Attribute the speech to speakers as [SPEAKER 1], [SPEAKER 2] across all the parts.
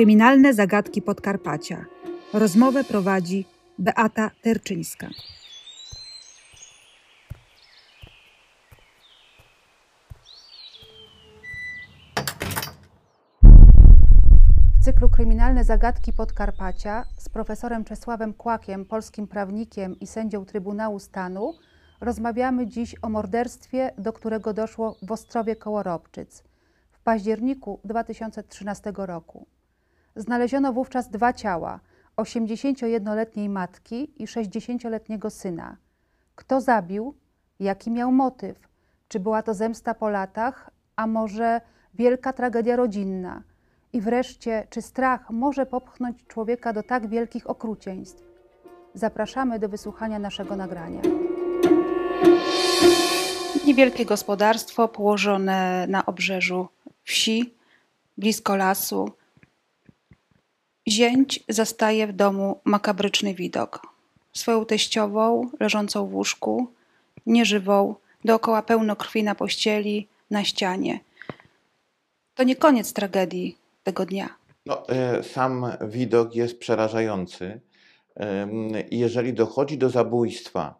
[SPEAKER 1] Kryminalne zagadki Podkarpacia. Rozmowę prowadzi Beata Terczyńska. W cyklu Kryminalne zagadki Podkarpacia z profesorem Czesławem Kłakiem, polskim prawnikiem i sędzią Trybunału Stanu, rozmawiamy dziś o morderstwie, do którego doszło w Ostrowie Kołorobczyc w październiku 2013 roku. Znaleziono wówczas dwa ciała 81-letniej matki i 60-letniego syna. Kto zabił? Jaki miał motyw? Czy była to zemsta po latach, a może wielka tragedia rodzinna? I wreszcie, czy strach może popchnąć człowieka do tak wielkich okrucieństw? Zapraszamy do wysłuchania naszego nagrania. Niewielkie gospodarstwo położone na obrzeżu wsi, blisko lasu. Zięć zastaje w domu makabryczny widok. Swoją teściową, leżącą w łóżku, nieżywą, dookoła pełno krwi na pościeli, na ścianie. To nie koniec tragedii tego dnia.
[SPEAKER 2] No, e, sam widok jest przerażający. I jeżeli dochodzi do zabójstwa,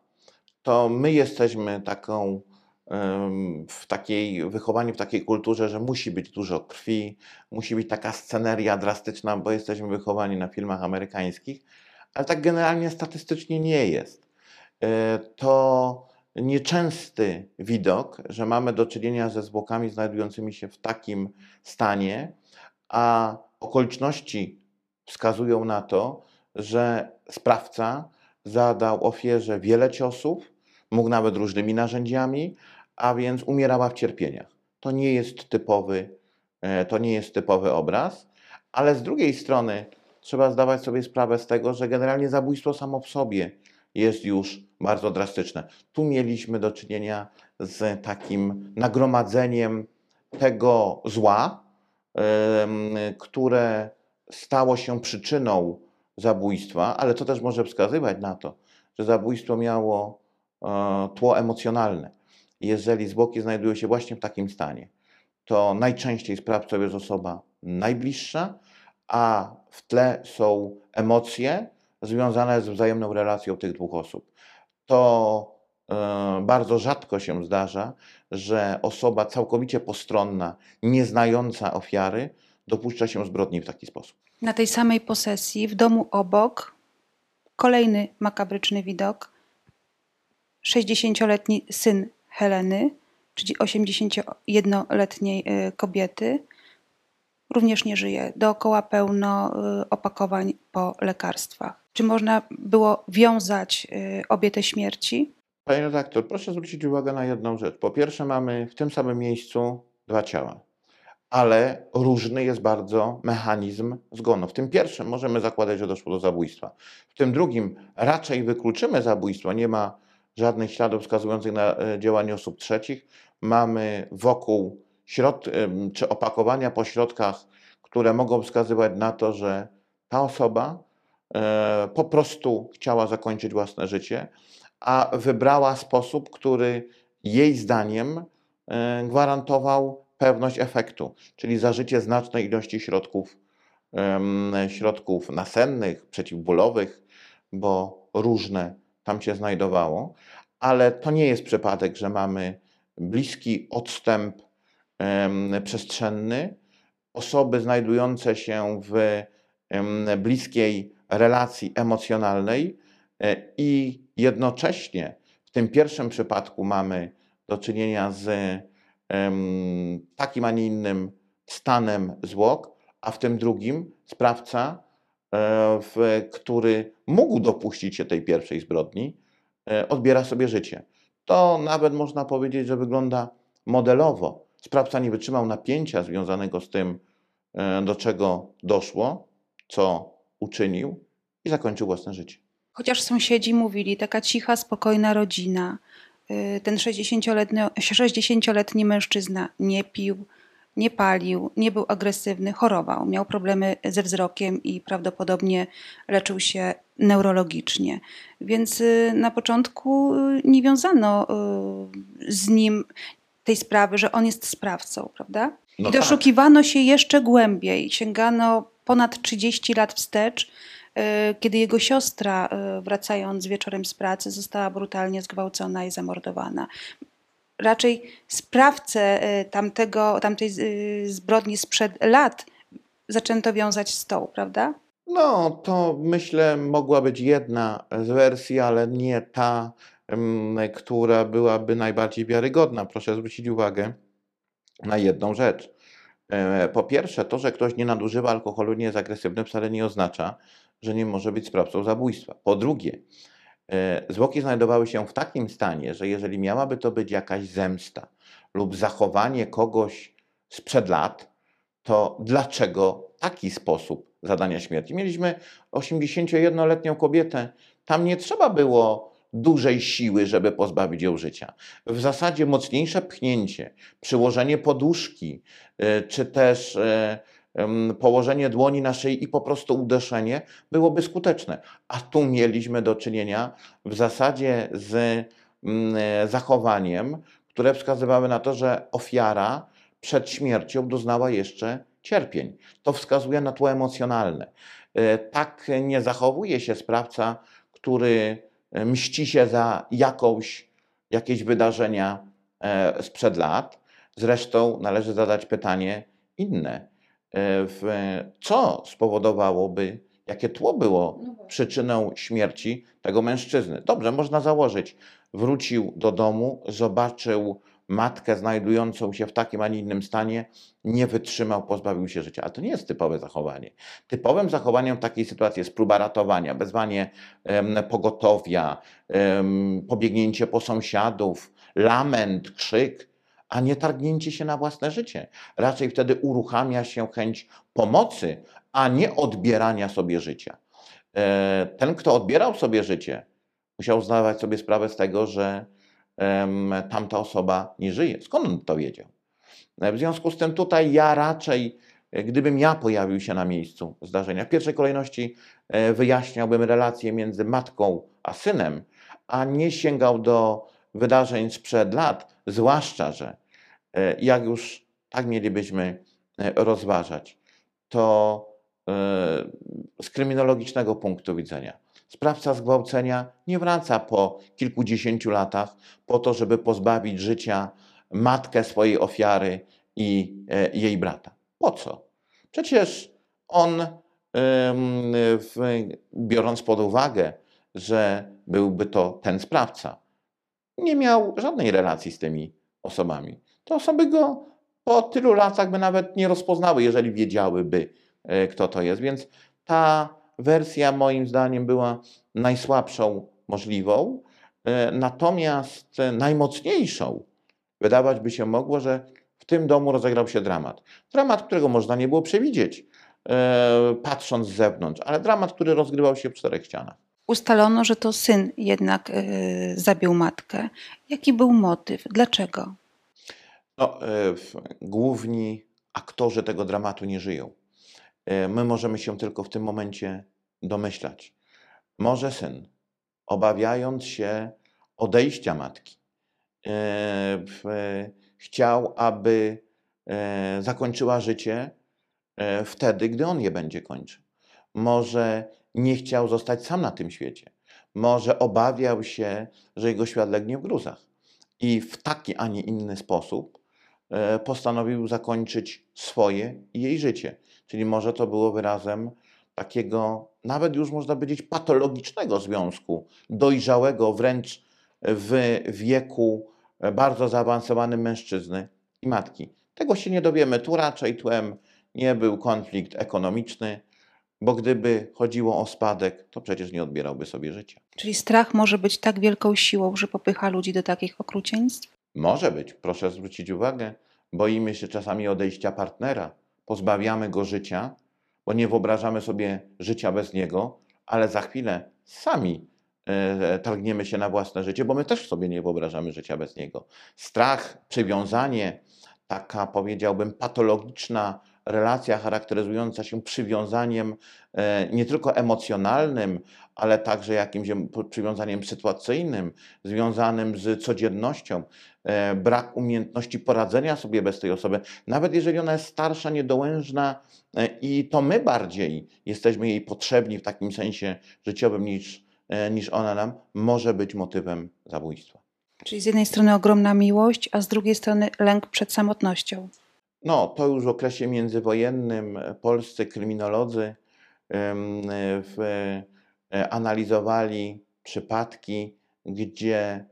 [SPEAKER 2] to my jesteśmy taką w takiej wychowaniu, w takiej kulturze, że musi być dużo krwi, musi być taka sceneria drastyczna, bo jesteśmy wychowani na filmach amerykańskich, ale tak generalnie statystycznie nie jest. E, to nieczęsty widok, że mamy do czynienia ze zwłokami znajdującymi się w takim stanie, a okoliczności wskazują na to, że sprawca zadał ofierze wiele ciosów, mógł nawet różnymi narzędziami, a więc umierała w cierpieniach. To nie jest typowy, e, to nie jest typowy obraz, ale z drugiej strony trzeba zdawać sobie sprawę z tego, że generalnie zabójstwo samo w sobie jest już bardzo drastyczne. Tu mieliśmy do czynienia z takim nagromadzeniem tego zła, które stało się przyczyną zabójstwa, ale to też może wskazywać na to, że zabójstwo miało e, tło emocjonalne jeżeli zwłoki znajdują się właśnie w takim stanie, to najczęściej sprawcą jest osoba najbliższa, a w tle są emocje związane z wzajemną relacją tych dwóch osób. To e, bardzo rzadko się zdarza, że osoba całkowicie postronna, nieznająca ofiary, dopuszcza się zbrodni w taki sposób.
[SPEAKER 1] Na tej samej posesji, w domu obok, kolejny makabryczny widok. 60-letni syn Heleny, czyli 81-letniej y, kobiety, również nie żyje. Dookoła pełno y, opakowań po lekarstwach. Czy można było wiązać y, obie te śmierci?
[SPEAKER 2] Panie redaktor, proszę zwrócić uwagę na jedną rzecz. Po pierwsze, mamy w tym samym miejscu dwa ciała, ale różny jest bardzo mechanizm zgonu. W tym pierwszym możemy zakładać, że doszło do zabójstwa. W tym drugim raczej wykluczymy zabójstwo. Nie ma żadnych śladów wskazujących na e, działanie osób trzecich. Mamy wokół środ czy opakowania po środkach, które mogą wskazywać na to, że ta osoba e, po prostu chciała zakończyć własne życie, a wybrała sposób, który jej zdaniem e, gwarantował pewność efektu, czyli zażycie znacznej ilości środków, środków nasennych, przeciwbólowych, bo różne tam się znajdowało, ale to nie jest przypadek, że mamy bliski odstęp przestrzenny, osoby znajdujące się w bliskiej relacji emocjonalnej e, i jednocześnie w tym pierwszym przypadku mamy do czynienia z takim, a nie innym stanem zwłok, a w tym drugim sprawca w, który mógł dopuścić się tej pierwszej zbrodni, e, odbiera sobie życie. To nawet można powiedzieć, że wygląda modelowo. Sprawca nie wytrzymał napięcia związanego z tym, e, do czego doszło, co uczynił i zakończył własne życie.
[SPEAKER 1] Chociaż sąsiedzi mówili, taka cicha, spokojna rodzina, ten 60-letni, 60-letni mężczyzna nie pił, nie palił, nie był agresywny, chorował, miał problemy ze wzrokiem i prawdopodobnie leczył się neurologicznie. Więc y, na początku y, nie wiązano y, z nim tej sprawy, że on jest sprawcą, prawda? No I doszukiwano tak. się jeszcze głębiej, sięgano
[SPEAKER 3] ponad 30 lat wstecz, kiedy jego siostra, wracając wieczorem z pracy, została brutalnie zgwałcona i zamordowana. Raczej sprawcę e, tamtego, tamtej e, zbrodni sprzed lat zaczęto wiązać z tą, prawda?
[SPEAKER 2] No, to myślę mogła być jedna z wersji, ale nie ta, em, która byłaby najbardziej wiarygodna. Proszę zwrócić uwagę na jedną rzecz. E, Po pierwsze, to, że ktoś nie nadużywa alkoholu, nie jest agresywny, wcale nie oznacza, że nie może być sprawcą zabójstwa. Po drugie, zwłoki znajdowały się w takim stanie, że jeżeli miałaby to być jakaś zemsta lub zachowanie kogoś sprzed lat, to dlaczego taki sposób zadania śmierci? Mieliśmy 81-letnią kobietę, tam nie trzeba było dużej siły, żeby pozbawić ją życia. W zasadzie mocniejsze pchnięcie, przyłożenie poduszki, y, czy też ym, położenie dłoni na szyi i po prostu uderzenie byłoby skuteczne. A tu mieliśmy do czynienia w zasadzie z mm, zachowaniem, które wskazywały na to, że ofiara przed śmiercią doznała jeszcze cierpień. To wskazuje na tło emocjonalne. E, Tak nie zachowuje się sprawca, który e, mści się za jakąś, jakieś wydarzenia e, sprzed lat. Zresztą należy zadać pytanie inne. E, w- Co spowodowałoby, jakie tło było przyczyną śmierci tego mężczyzny? Dobrze, można założyć. Wrócił do domu, zobaczył matkę znajdującą się w takim, a nie innym stanie, nie wytrzymał, pozbawił się życia. Ale to nie jest typowe zachowanie. Typowym zachowaniem takiej sytuacji jest próba ratowania, wezwanie em, pogotowia, em, pobiegnięcie po sąsiadów, lament, krzyk, a nie targnięcie się na własne życie. Raczej wtedy uruchamia się chęć pomocy, a nie odbierania sobie życia. E, Ten, kto odbierał sobie życie, musiał zdawać sobie sprawę z tego, że tamta osoba nie żyje. Skąd on to wiedział? E, W związku z tym tutaj ja raczej, e, gdybym ja pojawił się na miejscu zdarzenia, w pierwszej kolejności wyjaśniałbym relację między matką a synem, a nie sięgał do wydarzeń sprzed lat, zwłaszcza, że jak już tak mielibyśmy e, rozważać, to e, z kryminologicznego punktu widzenia sprawca zgwałcenia nie wraca po kilkudziesięciu latach po to, żeby pozbawić życia matkę swojej ofiary i e, jej brata. Po co? Przecież on, biorąc pod uwagę, że byłby to ten sprawca, nie miał żadnej relacji z tymi osobami. Te osoby go po tylu latach by nawet nie rozpoznały, jeżeli wiedziałyby, e, kto to jest. Więc ta wersja moim zdaniem była najsłabszą możliwą, e, natomiast najmocniejszą wydawać by się mogło, że w tym domu rozegrał się dramat. Dramat, którego można nie było przewidzieć, e, patrząc z zewnątrz, ale dramat, który rozgrywał się w czterech ścianach.
[SPEAKER 3] Ustalono, że to syn jednak zabił matkę. Jaki był motyw? Dlaczego?
[SPEAKER 2] No, e, główni aktorzy tego dramatu nie żyją. E, My możemy się tylko w tym momencie domyślać. Może syn, obawiając się odejścia matki, e, chciał, aby zakończyła życie wtedy, gdy on je będzie kończył. Może nie chciał zostać sam na tym świecie. Może obawiał się, że jego świat legnie w gruzach. I w taki, a nie inny sposób postanowił zakończyć swoje i jej życie. Czyli może to było wyrazem takiego, nawet już można powiedzieć, patologicznego związku, dojrzałego wręcz w wieku e, bardzo zaawansowanym mężczyzny i matki. Tego się nie dowiemy. Tu raczej tłem nie był konflikt ekonomiczny, bo gdyby chodziło o spadek, to przecież nie odbierałby sobie życia.
[SPEAKER 3] Czyli strach może być tak wielką siłą, że popycha ludzi do takich okrucieństw?
[SPEAKER 2] Może być, proszę zwrócić uwagę, boimy się czasami odejścia partnera, pozbawiamy go życia, bo nie wyobrażamy sobie życia bez niego, ale za chwilę sami e, targniemy się na własne życie, bo my też sobie nie wyobrażamy życia bez niego. Strach, przywiązanie, taka powiedziałbym patologiczna relacja charakteryzująca się przywiązaniem e, nie tylko emocjonalnym, ale także jakimś przywiązaniem sytuacyjnym, związanym z codziennością, e, brak umiejętności poradzenia sobie bez tej osoby, nawet jeżeli ona jest starsza, niedołężna e, i to my bardziej jesteśmy jej potrzebni w takim sensie życiowym niż, niż ona nam, może być motywem zabójstwa.
[SPEAKER 3] Czyli z jednej strony ogromna miłość, a z drugiej strony lęk przed samotnością.
[SPEAKER 2] No, to już w okresie międzywojennym polscy kryminolodzy w, e, analizowali przypadki, gdzie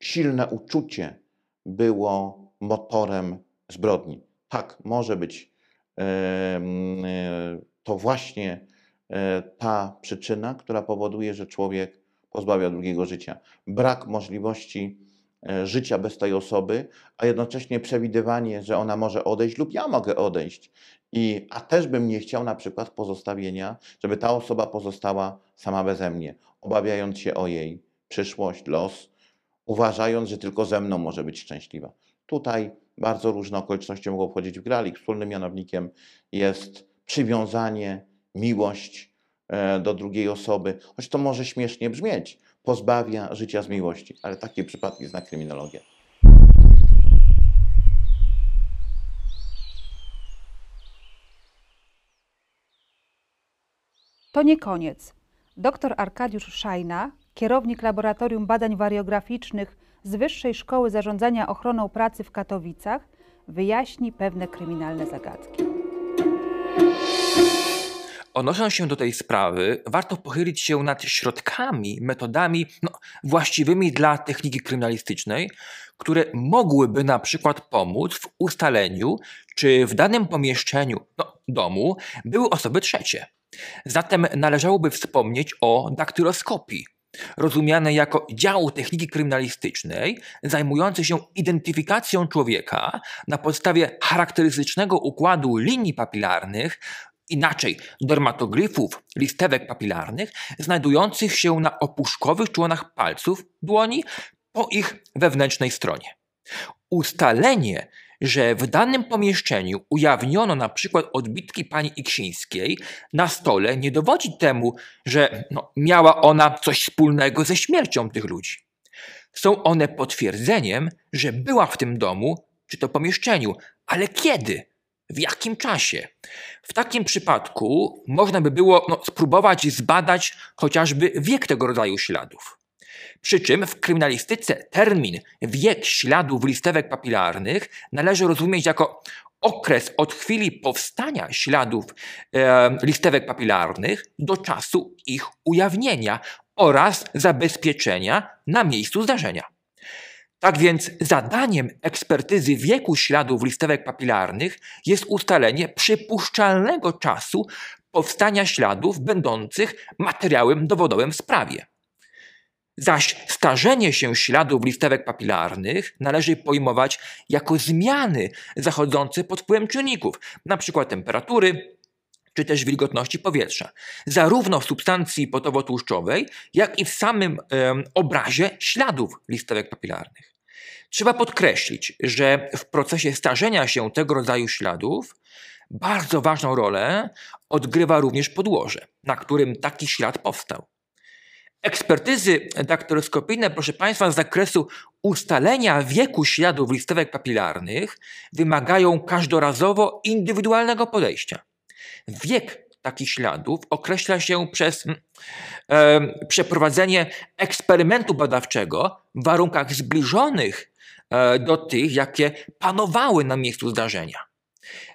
[SPEAKER 2] silne uczucie było motorem zbrodni. Tak, może być e, to właśnie e, ta przyczyna, która powoduje, że człowiek pozbawia drugiego życia. Brak możliwości E, życia bez tej osoby, a jednocześnie przewidywanie, że ona może odejść lub ja mogę odejść. I, a też bym nie chciał na przykład pozostawienia, żeby ta osoba pozostała sama beze mnie, obawiając się o jej przyszłość, los, uważając, że tylko ze mną może być szczęśliwa. Tutaj bardzo różne okoliczności mogą wchodzić w grę, ale wspólnym mianownikiem jest przywiązanie, miłość e, do drugiej osoby, choć to może śmiesznie brzmieć, pozbawia życia z miłości, ale takie przypadki zna kryminologia.
[SPEAKER 1] To nie koniec. Dr Arkadiusz Szajna, kierownik Laboratorium Badań Wariograficznych z Wyższej Szkoły Zarządzania Ochroną Pracy w Katowicach, wyjaśni pewne kryminalne zagadki.
[SPEAKER 4] Odnosząc się do tej sprawy, warto pochylić się nad środkami, metodami no, właściwymi dla techniki kryminalistycznej, które mogłyby na przykład pomóc w ustaleniu, czy w danym pomieszczeniu no, domu były osoby trzecie. Zatem należałoby wspomnieć o daktyloskopii, rozumianej jako dział techniki kryminalistycznej zajmujący się identyfikacją człowieka na podstawie charakterystycznego układu linii papilarnych inaczej dermatoglifów listewek papilarnych znajdujących się na opuszkowych członach palców dłoni po ich wewnętrznej stronie. Ustalenie, że w danym pomieszczeniu ujawniono przykład odbitki pani Iksińskiej na stole nie dowodzi temu, że no, miała ona coś wspólnego ze śmiercią tych ludzi. Są one potwierdzeniem, że była w tym domu czy to pomieszczeniu, ale kiedy? W jakim czasie? W takim przypadku można by było no, spróbować zbadać chociażby wiek tego rodzaju śladów. Przy czym w kryminalistyce termin wiek śladów listewek papilarnych należy rozumieć jako okres od chwili powstania śladów e, listewek papilarnych do czasu ich ujawnienia oraz zabezpieczenia na miejscu zdarzenia. Tak więc zadaniem ekspertyzy wieku śladów listewek papilarnych jest ustalenie przypuszczalnego czasu powstania śladów będących materiałem dowodowym w sprawie. Zaś starzenie się śladów listewek papilarnych należy pojmować jako zmiany zachodzące pod wpływem czynników, np. temperatury, czy też wilgotności powietrza, zarówno w substancji potowo-tłuszczowej, jak i w samym obrazie śladów listewek papilarnych. Trzeba podkreślić, że w procesie starzenia się tego rodzaju śladów bardzo ważną rolę odgrywa również podłoże, na którym taki ślad powstał. Ekspertyzy daktyloskopijne, proszę Państwa, z zakresu ustalenia wieku śladów listewek papilarnych wymagają każdorazowo indywidualnego podejścia. Wiek takich śladów określa się przez e, przeprowadzenie eksperymentu badawczego w warunkach zbliżonych do tych, jakie panowały na miejscu zdarzenia.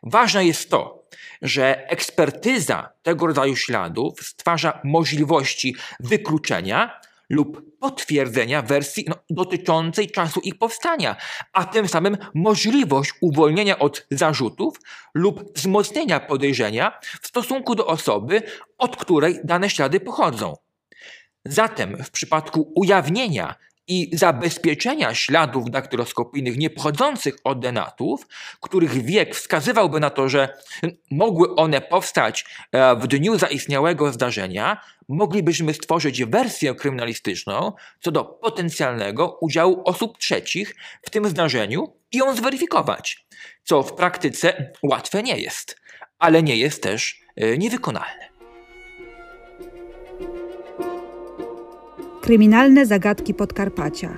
[SPEAKER 4] Ważne jest to, że ekspertyza tego rodzaju śladów stwarza możliwości wykluczenia lub potwierdzenia wersji no, dotyczącej czasu ich powstania, a tym samym możliwość uwolnienia od zarzutów lub wzmocnienia podejrzenia w stosunku do osoby, od której dane ślady pochodzą. Zatem w przypadku ujawnienia i zabezpieczenia śladów daktyloskopijnych niepochodzących od denatów, których wiek wskazywałby na to, że mogły one powstać e, w dniu zaistniałego zdarzenia, moglibyśmy stworzyć wersję kryminalistyczną co do potencjalnego udziału osób trzecich w tym zdarzeniu i ją zweryfikować, co w praktyce łatwe nie jest. ale nie jest też y, niewykonalne.
[SPEAKER 5] Kryminalne zagadki Podkarpacia.